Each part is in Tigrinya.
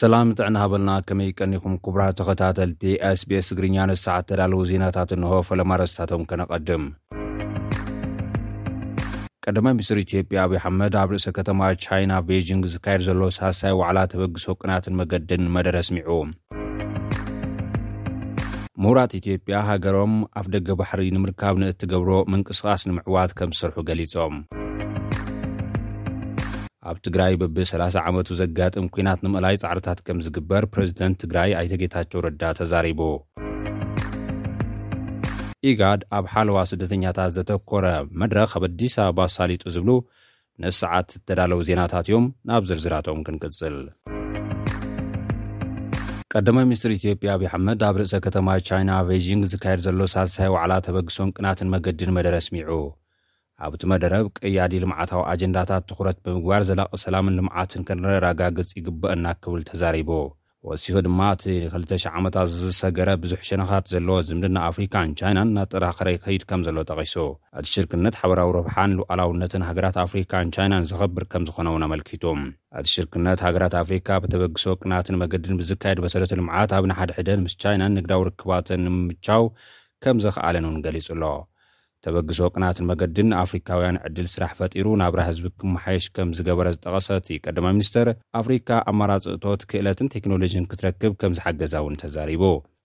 ሰላም ጥዕና ሃበልና ከመይ ቀኒኹም ኩቡራት ተኸታተልቲ ስቤስ እግርኛ ንሰዓት ተዳለዉ ዜናታት እንሆ ፈለማ ረስታቶም ከነቐድም ቀዳማይ ሚኒስትር ኢትዮጵያ ኣብዪ ኣሕመድ ኣብ ርእሰ ከተማ ቻይና ቤጂንግ ዝካየድ ዘሎ ሳልሳይ ዋዕላ ተበግሶ ቅናትን መገድን መደረ ኣስሚዑ። ምሁራት ኢትዮጵያ ሃገሮም ኣፍ ደገ ባሕሪ ንምርካብ ንእትገብሮ ምንቅስቓስ ንምዕዋት ከም ዝሰርሑ ገሊፆም። ኣብ ትግራይ በቢ ሰላሳ ዓመቱ ዘጋጥም ኲናት ንምእላይ ፃዕርታት ከም ዝግበር ፕረዚደንት ትግራይ ኣይተ ጌታቸው ረዳ ተዛሪቡ። ኢጋድ ኣብ ሓለዋ ስደተኛታት ዘተኮረ መድረኽ ኣብ ኣዲስ ኣበባ ኣሳሊጡ ዝብሉ ንሰዓት እተዳለዉ ዜናታት እዮም፣ ናብ ዝርዝራቶም ክንቅጽል። ቀዳማይ ሚኒስትር ኢትዮጵያ ኣብዪ ኣሕመድ ኣብ ርእሰ ከተማ ቻይና ቤይጂንግ ዝካየድ ዘሎ ሳልሳይ ዋዕላ ተበግሶን ቅናትን መገዲን መደረ ኣስሚዑ። ኣብቲ መደረ ኣብ ቀያዲ ልምዓታዊ ኣጀንዳታት ትኹረት ብምግባር ዘላቒ ሰላምን ልምዓትን ክንረጋግጽ ይግበእና ክብል ተዛሪቡ። ወሲኹ ድማ እቲ ንክልተ ሽሕ ዓመታት ዝሰገረ ብዙሕ ሸነኻት ዘለዎ ዝምድና ኣፍሪካን ቻይናን እናጠናኸረ ይኸይድ ከምዘሎ ጠቒሱ። እቲ ሽርክነት ሓበራዊ ረብሓን ሉኣላውነትን ሃገራት ኣፍሪካን ቻይናን ዘኸብር ከምዝኾነ እውን ኣመልኪቱ። እቲ ሽርክነት ሃገራት ኣፍሪካ ብተበግሶ ቅናትን መገድን ብዝካየድ መሰረተ ልምዓት ኣብ ንሓድሕደን ምስ ቻይናን ንግዳዊ ርክባተን ንምምቻው ከምዘኽኣለን እውን ገሊፁ ኣሎ። ተበግሶ ቅናትን መገድን ኣፍሪካውያን ዕድል ስራሕ ፈጢሩ ናብራ ህዝቢ ክመሓየሽ ከምዝገበረ ዝጠቐሰ እቲ ቀዳማይ ሚኒስትር፣ ኣፍሪካ ኣማራፂ እቶት፣ ክእለትን ቴክኖሎጂን ክትረክብ ከምዝሓገዛ እውን ተዛሪቡ።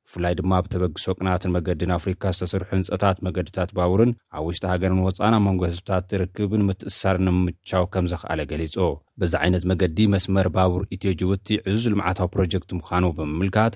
ብፍላይ ድማ ብተበግሶ ቅናትን መገድን ኣፍሪካ ዝተሰርሑ ህንፀታት መገድታት ባቡርን ኣብ ውሽጢ ሃገርን ወፃእን ኣብ መንጎ ህዝብታት ርክብን ምትእስሳርን ንምምችቻው ከምዘኽኣለ ገሊፁ። በዚ ዓይነት መገዲ መስመር ባቡር ኢትዮ-ጅቡቲ ዕዙዝ ልምዓታዊ ፕሮጀክት ምዃኑ ብምምልካት፣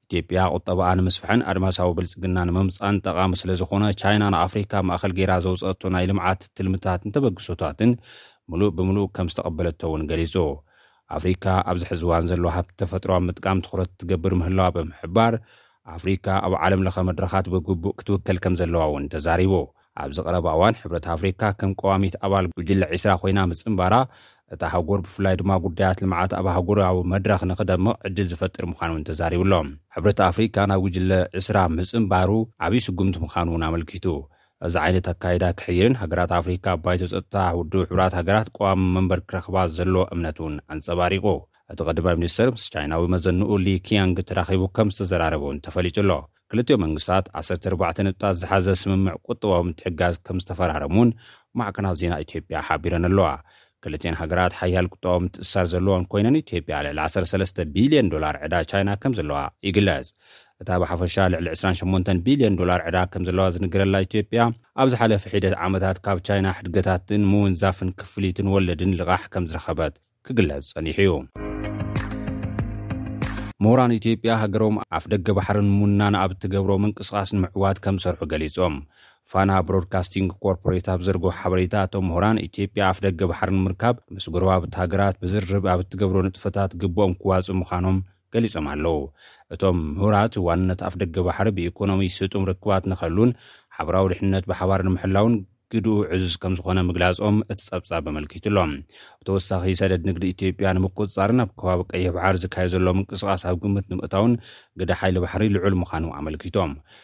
ኢትዮጵያ ቁጠባኣ ንምስፍሕን ኣድማሳዊ ብልፅግና ንምምፃን ጠቓሚ ስለዝኾነ ቻይና ንኣፍሪካ ማእኸል ገይራ ዘውፀኣቶ ናይ ልምዓት ትልምታትን ተበግሶታትን ምሉእ ብምሉእ ከምዝተቐበለቶ እውን ገሊፁ። ኣፍሪካ ኣብዚ ሕዚ እዋን ዘለዋ ሃብቲ ተፈጥሮ ኣብ ምጥቃም ትኹረት ትገብር ምህላዋ ብምሕባር፣ ኣፍሪካ ኣብ ዓለምለኸ መድረኻት ብግቡእ ክትውከል ከምዘለዋ እውን ተዛሪቡ። ኣብዚ ቀረባ እዋን ሕብረት ኣፍሪካ ከም ቀዋሚት ኣባል ጉጅለ ዒስራ ኮይና ምፅንባራ እታ ኣህጉር ብፍላይ ድማ ጉዳያት ልምዓት ኣብ ኣህጉራዊ መድረኽ ንክደምቕ ዕድል ዝፈጥር ምዃኑ እውን ተዛሪቡ ኣሎ። ሕብረት ኣፍሪካ ናብ ጉጅለ ዕስራ ምፅንባሩ ዓብዪ ስጉምቲ ምዃኑ እውን ኣመልኪቱ። እዚ ዓይነት ኣካይዳ ክሕይልን ሃገራት ኣፍሪካ ኣብ ባይቶ ፀጥታ ውድብ ሕቡራት ሃገራት ቀዋሚ መንበር ክረኽባ ዘለዎ እምነት እውን ኣንፀባሪቑ። እቲ ቀዳማይ ሚኒስትር ምስ ቻይናዊ መዘንኡ ሊ ኪያንግ ተራኺቡ ከም ዝተዘራረበ እውን ተፈሊጡ ኣሎ። ክልቲኦም መንግስታት ዓሰርተ ኣርባዕተ ነጥብታት ዝሓዘ ስምምዕ ቁጠባዊ ምትሕግጋዝ ከም ዝተፈራረሙ እውን ማዕከናት ዜና ኢትዮጵያ ሓቢረን ኣለዋ። ክልቲኤን ሃገራት ሓያል ቁጠባዊ ምትእስሳር ዘለወን ኮይነን ኢትዮጵያ ልዕሊ ዓሰርተ ሰለስተ ቢልዮን ዶላር ዕዳ ቻይና ከም ዘለዋ ይግለጽ። እታ ብሓፈሻ ልዕሊ ዕስራን ሸሞንተን ቢልዮን ዶላር ዕዳ ከም ዘለዋ ዝንገረላ ኢትዮጵያ፣ ኣብ ዝሓለፈ ሒደት ዓመታት ካብ ቻይና ሕድገታትን ምውንዛፍን ክፍሊትን ወለድን ልቓሕ ከም ዝረኸበት ክግለጽ ጸኒሑ እዩ። ምሁራን ኢትዮጵያ ሃገሮም ኣፍደገ ባሕሪ ንምውናን ኣብ እትገብሮ ምንቅስቓስ ንምዕዋት ከምዝሰርሑ ገሊጾም። ፋና ብሮድካስቲንግ ኮርፖሬት ኣብ ዘርግሖ ሓበሬታ እቶም ምሁራን ኢትዮጵያ ኣፍደገ ባሕሪ ንምርካብ ምስ ጎረባብቲ ሃገራት ብዝርርብ ኣብ እትገብሮ ንጥፈታት ግቡኦም ክዋፅኡ ምዃኖም ገሊጾም ኣለዉ። እቶም ምሁራት፣ ዋንነት ኣፍደገ ባሕሪ ብኢኮኖሚ ስጡም ርክባት ንኸህሉን ሓበራዊ ድሕንነት ብሓባር ንምሕላውን ግድኡ ዕዙዝ ከምዝኾነ ምግላጾም እቲ ጸብጻብ ኣመልኪቱ ኣሎ። ብተወሳኺ ሰደድ ንግዲ ኢትዮጵያ ንምቁጽጻርን ኣብ ከባቢ ቀይሕ ባሕር ዝካየድ ዘሎ ምንቅስቓስ ኣብ ግምት ንምእታውን ግደ ሓይሊ ባሕሪ ልዑል ምዃኑ ኣመልኪቶም።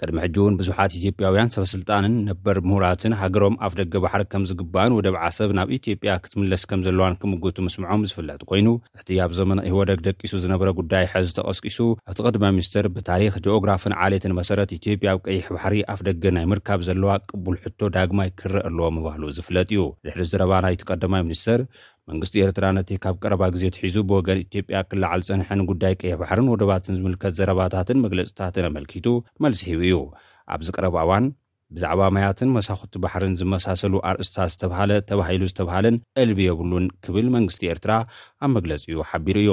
ቅድሚ ሕጂ እውን ብዙሓት ኢትዮጵያውያን ሰበስልጣንን ነበር ምሁራትን ሃገሮም ኣፍደገ ባሕሪ ከም ዝግባእን ወደብ ዓሰብ ናብ ኢትዮጵያ ክትምለስ ከም ዘለዋን ክምጉቱ ምስምዖም ዝፍለጥ ኮይኑ እቲ ኣብ ዘመነ ኢህወደግ ደቂሱ ዝነበረ ጉዳይ ሕዚ ተቐስቂሱ እቲ ቀድማይ ሚኒስትር ብታሪኽ ጂኦግራፍን ዓሌትን መሰረት ኢትዮጵያ ኣብ ቀይሕ ባሕሪ ኣፍደገ ናይ ምርካብ ዘለዋ ቅቡል ሕቶ ዳግማይ ክረእ ኣለዎ ምባሉ ዝፍለጥ እዩ። ድሕሪ ዝረባ ናይቲ ቀዳማይ ሚኒስትር መንግስቲ ኤርትራ ነቲ ካብ ቀረባ ግዜ ኣትሒዙ ብወገን ኢትዮጵያ ክለዓል ዝጸንሐ ንጉዳይ ቀይሕ ባሕርን ወደባትን ዝምልከት ዘረባታትን መግለጽታትን ኣመልኪቱ መልሲ ሂቡ እዩ። ኣብዚ ቀረባ እዋን ብዛዕባ ማያትን መሳኹቲ ባሕርን ዝመሳሰሉ ኣርእስታት ዝተብሃለ ተባሂሉ ዝተብሃለን እልቢ የብሉን ክብል መንግስቲ ኤርትራ ኣብ መግለጺኡ ሓቢሩ እዩ።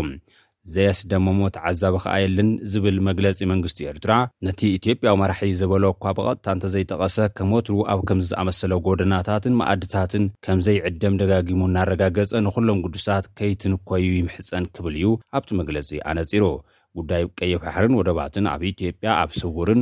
ዘየስደመሞ ተዓዛቢ ከኣ የለን ዝብል መግለጺ መንግስቲ ኤርትራ፣ ነቲ ኢትዮጵያዊ መራሒ ዝበሎ እኳ ብቐጥታ እንተዘይጠቐሰ፣ ከም ወትሩ ኣብ ከምዚ ዝኣመሰለ ጎደናታትን መኣድታትን ከምዘይዕደም ደጋጊሙ እናረጋገጸ ንኹሎም ግዱሳት ከይትንኮዩ ይምሕጸን ክብል እዩ ኣብቲ መግለጺ ኣነጺሩ። ጉዳይ ቀይሕ ባሕርን ወደባትን ኣብ ኢትዮጵያ ኣብ ስውርን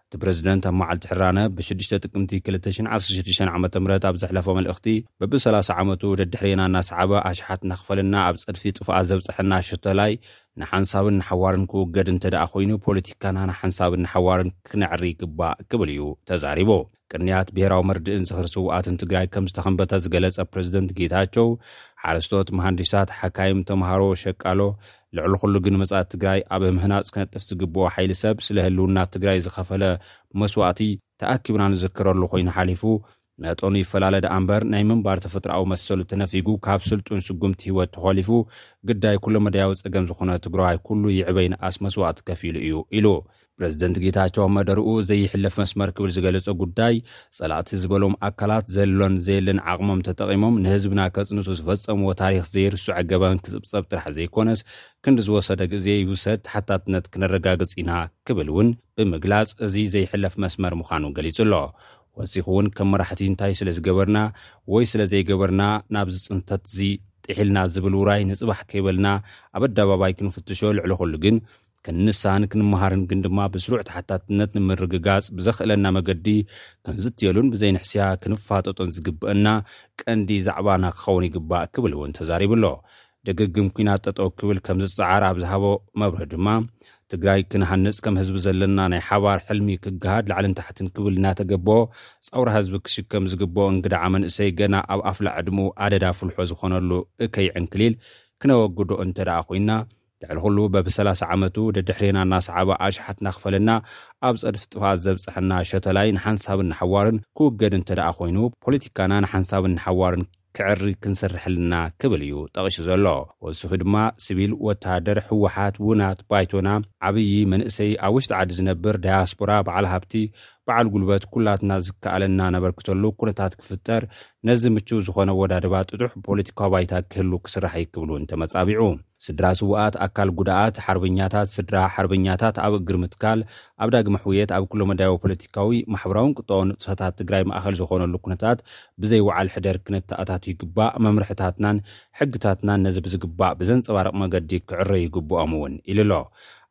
እቲ ፕረዚደንት ኣብ መዓልቲ ሕራነ ብሽዱሽተ ጥቅምቲ ክልተ ሽሕን ዓሰርተ ሽዱሽተን ዓመተ ምህረት ኣብ ዘሕለፎ መልእኽቲ፣ በቢ ሰላሳ ዓመቱ ደድሕሬና እናሰዓበ ኣሽሓት እናኽፈለና ኣብ ጸድፊ ጥፍኣት ዘብጸሐና ሸቶላይ ንሓንሳብን ንሓዋርን ክውገድ እንተድኣ ኮይኑ ፖለቲካና ንሓንሳብን ንሓዋርን ክነዕሪ ይግባእ ክብል እዩ ተዛሪቡ። ቅንያት ብሄራዊ መርድእን ዝኽሪ ስውኣትን ትግራይ ከምዝተኸምበተ ዝገለጸ ፕረዚደንት ጌታቸው፣ ሓረስቶት፣ መሃንዲሳት፣ ሓካይም፣ ተምሃሮ፣ ሸቃሎ፣ ልዕሊ ኩሉ ግን መጻኢ ትግራይ ኣብ ምህናጽ ክነጥፍ ዝግብኦ ሓይሊ ሰብ ስለ ህልውና ትግራይ ዝኸፈለ መስዋእቲ ተኣኪብና ንዝክረሉ ኮይኑ ሓሊፉ መጠኑ ይፈላለ ደኣ እምበር ናይ ምንባር ተፈጥሮኣዊ መሰሉ ተነፊጉ ካብ ስልጡን ስጉምቲ ህይወት ተኾሊፉ ግዳይ ኩለመዳያዊ ጸገም ዝኾነ ትግራዋይ ኩሉ ይዕበ ይንኣስ መስዋእቲ ከፊሉ እዩ ኢሉ ፕረዚደንት ጌታቸው ኣብ መደርኡ ዘይሕለፍ መስመር ክብል ዝገለፆ ጉዳይ ፀላእቲ ዝበሎም ኣካላት ዘሎን ዘየልን ዓቕሞም ተጠቒሞም ንህዝብና ከፅንቱ ዝፈፀምዎ ታሪኽ ዘይርሱዐ ገበን ክፅብፀብ ጥራሕ ዘይኮነስ ክንዲ ዝወሰደ ግዜ ይውሰድ ተሓታትነት ክነረጋግፅ ኢና ክብል እውን ብምግላፅ እዚ ዘይሕለፍ መስመር ምዃኑ ገሊፁ ኣሎ። ወሲኹ እውን ከም መራሕቲ እንታይ ስለ ዝገበርና ወይ ስለ ዘይገበርና ናብዚ ፅንተት እዚ ጥሒልና ዝብል ውራይ ንፅባሕ ከይበልና ኣብ ኣደባባይ ክንፍትሾ ልዕሊ ኩሉ ግን ክንንሳህን ክንመሃርን ግን ድማ ብስሩዕ ተሓታትነት ንምርግጋጽ ብዘኽእለና መገዲ ክንዝትየሉን ብዘይንሕስያ ክንፋጠጦን ዝግብእና ቀንዲ ዛዕባና ክኸውን ይግባእ ክብል እውን ተዛሪቡ ኣሎ። ድግግም ኲናት ጠጠው ክብል ከምዝጸዓር ኣብ ዝሃቦ መብርህ ድማ ትግራይ ክንሃንጽ ከም ህዝቢ ዘለና ናይ ሓባር ሕልሚ ክገሃድ ላዕልን ታሕትን ክብል እናተገበኦ ጸውራ ህዝቢ ክሽከም ዝግበኦ እንግድዓ መንእሰይ ገና ኣብ ኣፍላ ዕድምኡ ኣደዳ ፍልሖ ዝኾነሉ እከይ ዕንክሊል ክነወግዶ እንተደኣ ኮይና ልዕሊ ኹሉ በቢ ሰላሳ ዓመቱ ደድሕሬና እናሰዓበ ኣሽሓት እናኽፈለና ኣብ ፀድፊ ጥፍኣት ዘብፀሐና ሸተላይ ንሓንሳብን ንሓዋርን ክውገድ እንተድኣ ኾይኑ ፖለቲካና ንሓንሳብን ንሓዋርን ክዕሪ ክንሰርሕ ኣለና ክብል እዩ ጠቒሱ ዘሎ። ወሲኹ ድማ ስቪል፣ ወተሃደር፣ ህወሓት፣ ውናት፣ ባይቶና፣ ዓብዪ፣ መንእሰይ፣ ኣብ ውሽጢ ዓዲ ዝነብር፣ ዳያስፖራ፣ በዓል ሃብቲ፣ ብዓል ጉልበት ኩላትና ዝከኣለና ነበርክተሉ ኩነታት ክፍጠር፣ ነዚ ምቹው ዝኾነ ኣወዳድባ ጥጡሕ ፖለቲካዊ ባይታ ክህሉ ክስራሕ እዩ ክብል እውን ተመጻቢዑ። ስድራ ስውኣት፣ ኣካል ጉዳኣት፣ ሓርበኛታት፣ ስድራ ሓርበኛታት ኣብ እግሪ ምትካል፣ ኣብ ዳግመ ሕውየት ኣብ ኩለመዳያዊ ፖለቲካዊ፣ ማሕበራውን ቁጠባውን ንጥፈታት ትግራይ ማእኸል ዝኾነሉ ኩነታት ብዘይ ውዓል ሕደር ክነተኣታቱ ይግባእ፣ መምርሕታትናን ሕግታትናን ነዚ ብዝግባእ ብዘንፀባርቕ መገዲ ክዕረዩ ይግብኦም እውን ኢሉ ኣሎ።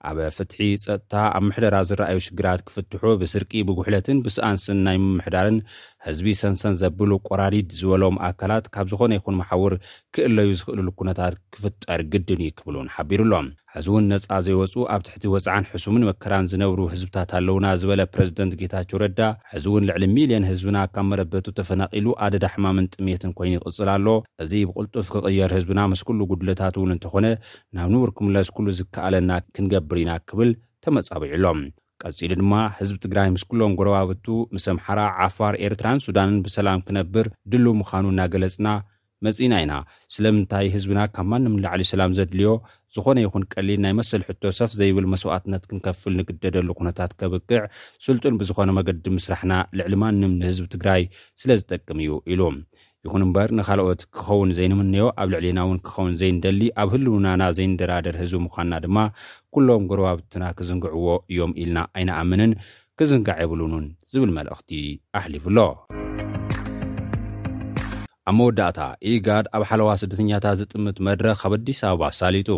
ኣብ ፍትሒ፣ ጸጥታ፣ ኣብ ምሕደራ ዝረኣዩ ሽግራት ክፍትሑ፣ ብስርቂ፣ ብጉሕለትን ብስኣን ስናይ ምምሕዳርን ህዝቢ ሰንሰን ዘብሉ ቆራዲድ ዝበሎም ኣካላት ካብ ዝኾነ ይኹን መሓውር ክእለዩ ዝኽእልሉ ኩነታት ክፍጠር ግድን እዩ ክብል እውን ሓቢሩ ኣሎ። ሕዚ እውን ነጻ ዘይወጹ ኣብ ትሕቲ ወጽዓን ሕሱምን መከራን ዝነብሩ ህዝብታት ኣለውና ዝበለ ፕረዚደንት ጌታቸው ረዳ ሕዚ እውን ልዕሊ ሚልዮን ህዝብና ካብ መረበቱ ተፈናቒሉ ኣደዳ ሕማምን ጥምየትን ኮይኑ ይቕጽል ኣሎ። እዚ ብቕልጡፍ ክቕየር ህዝብና ምስ ኩሉ ጉድለታቱ እውን እንተኾነ ናብ ንቡር ክምለስ ኩሉ ዝከኣለና ክንገብር ኢና ክብል ተመጻቢዑ ኣሎ። ቀጺሉ ድማ ህዝቢ ትግራይ ምስ ኩሎም ጎረባብቱ ምስ ኣምሓራ፣ ዓፋር፣ ኤርትራን ሱዳንን ብሰላም ክነብር ድሉው ምኻኑ እናገለጽና መጺእና ኢና። ስለምንታይ ህዝብና ካብ ማንም ንላዕሊ ሰላም ዘድልዮ ዝኾነ ይኹን ቀሊል ናይ መሰል ሕቶ ሰፍ ዘይብል መስዋእትነት ክንከፍል ንግደደሉ ኩነታት ከብቅዕ ስልጡን ብዝኾነ መገዲ ምስራሕና ልዕሊ ማንም ንህዝቢ ትግራይ ስለዝጠቅም እዩ ኢሉ። ይኹን እምበር ንኻልኦት ክኸውን ዘይንምነዮ ኣብ ልዕሌና እውን ክኸውን ዘይንደሊ ኣብ ህልውናና ዘይንደራደር ህዝቢ ምዃንና ድማ ኩሎም ጎረባብትና ክዝንግዕዎ እዮም ኢልና ኣይንኣምንን ክዝንጋዕ የብሉኑን ዝብል መልእኽቲ ኣሕሊፉ ኣሎ። ኣብ መወዳእታ ኢጋድ ኣብ ሓለዋ ስደተኛታት ዝጥምት መድረኽ ኣብ ኣዲስ ኣበባ ኣሳሊጡ።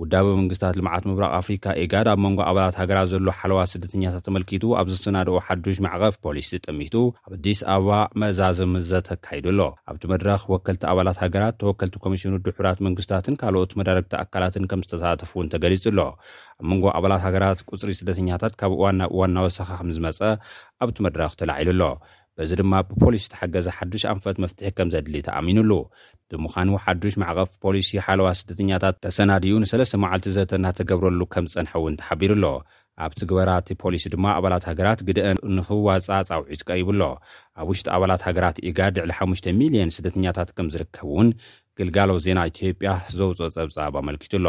ውዳበ መንግስታት ልምዓት ምብራቕ ኣፍሪካ፣ ኢጋድ፣ ኣብ መንጎ ኣባላት ሃገራት ዘሎ ሓለዋ ስደተኛታት ኣመልኪቱ ኣብ ዘሰናድኦ ሓዱሽ ማዕቐፍ ፖሊሲ ጠሚቱ ኣብ ኣዲስ ኣበባ መዛዘሚ ዘተ ኣካይዱ ኣሎ። ኣብቲ መድረኽ ወከልቲ ኣባላት ሃገራት፣ ተወከልቲ ኮሚሽን ውድብ ሕቡራት መንግስታትን ካልኦት መዳርግቲ ኣካላትን ከምዝተሳተፉ እውን ተገሊፁ ኣሎ። ኣብ መንጎ ኣባላት ሃገራት ቁፅሪ ስደተኛታት ካብ እዋን ናብ እዋን እናወሰኸ ከምዝመፀ ኣብቲ መድረኽ ተላዒሉ ኣሎ። በዚ ድማ ብፖሊስ ዝተሓገዘ ሓዱሽ ኣንፈት መፍትሒ ከምዘድሊ ተኣሚኑሉ። ብምዃኑ ሓዱሽ ማዕቐፍ ፖሊሲ ሓለዋ ስደተኛታት ተሰናዲኡ ንሰለስተ መዓልቲ ዘተ እናተገብረሉ ከምዝፀንሐ እውን ተሓቢሩ ኣሎ። ኣብ ትግበራ እቲ ፖሊሲ ድማ ኣባላት ሃገራት ግደኣን ንኽዋፅኣ ፃውዒት ቀሪቡ ኣሎ። ኣብ ውሽጢ ኣባላት ሃገራት ኢጋድ ልዕሊ ሓሙሽተ ሚሊየን ስደተኛታት ከምዝርከቡ እውን ግልጋሎት ዜና ኢትዮጵያ ዘውፅኦ ፀብፃብ ኣመልኪቱ ኣሎ።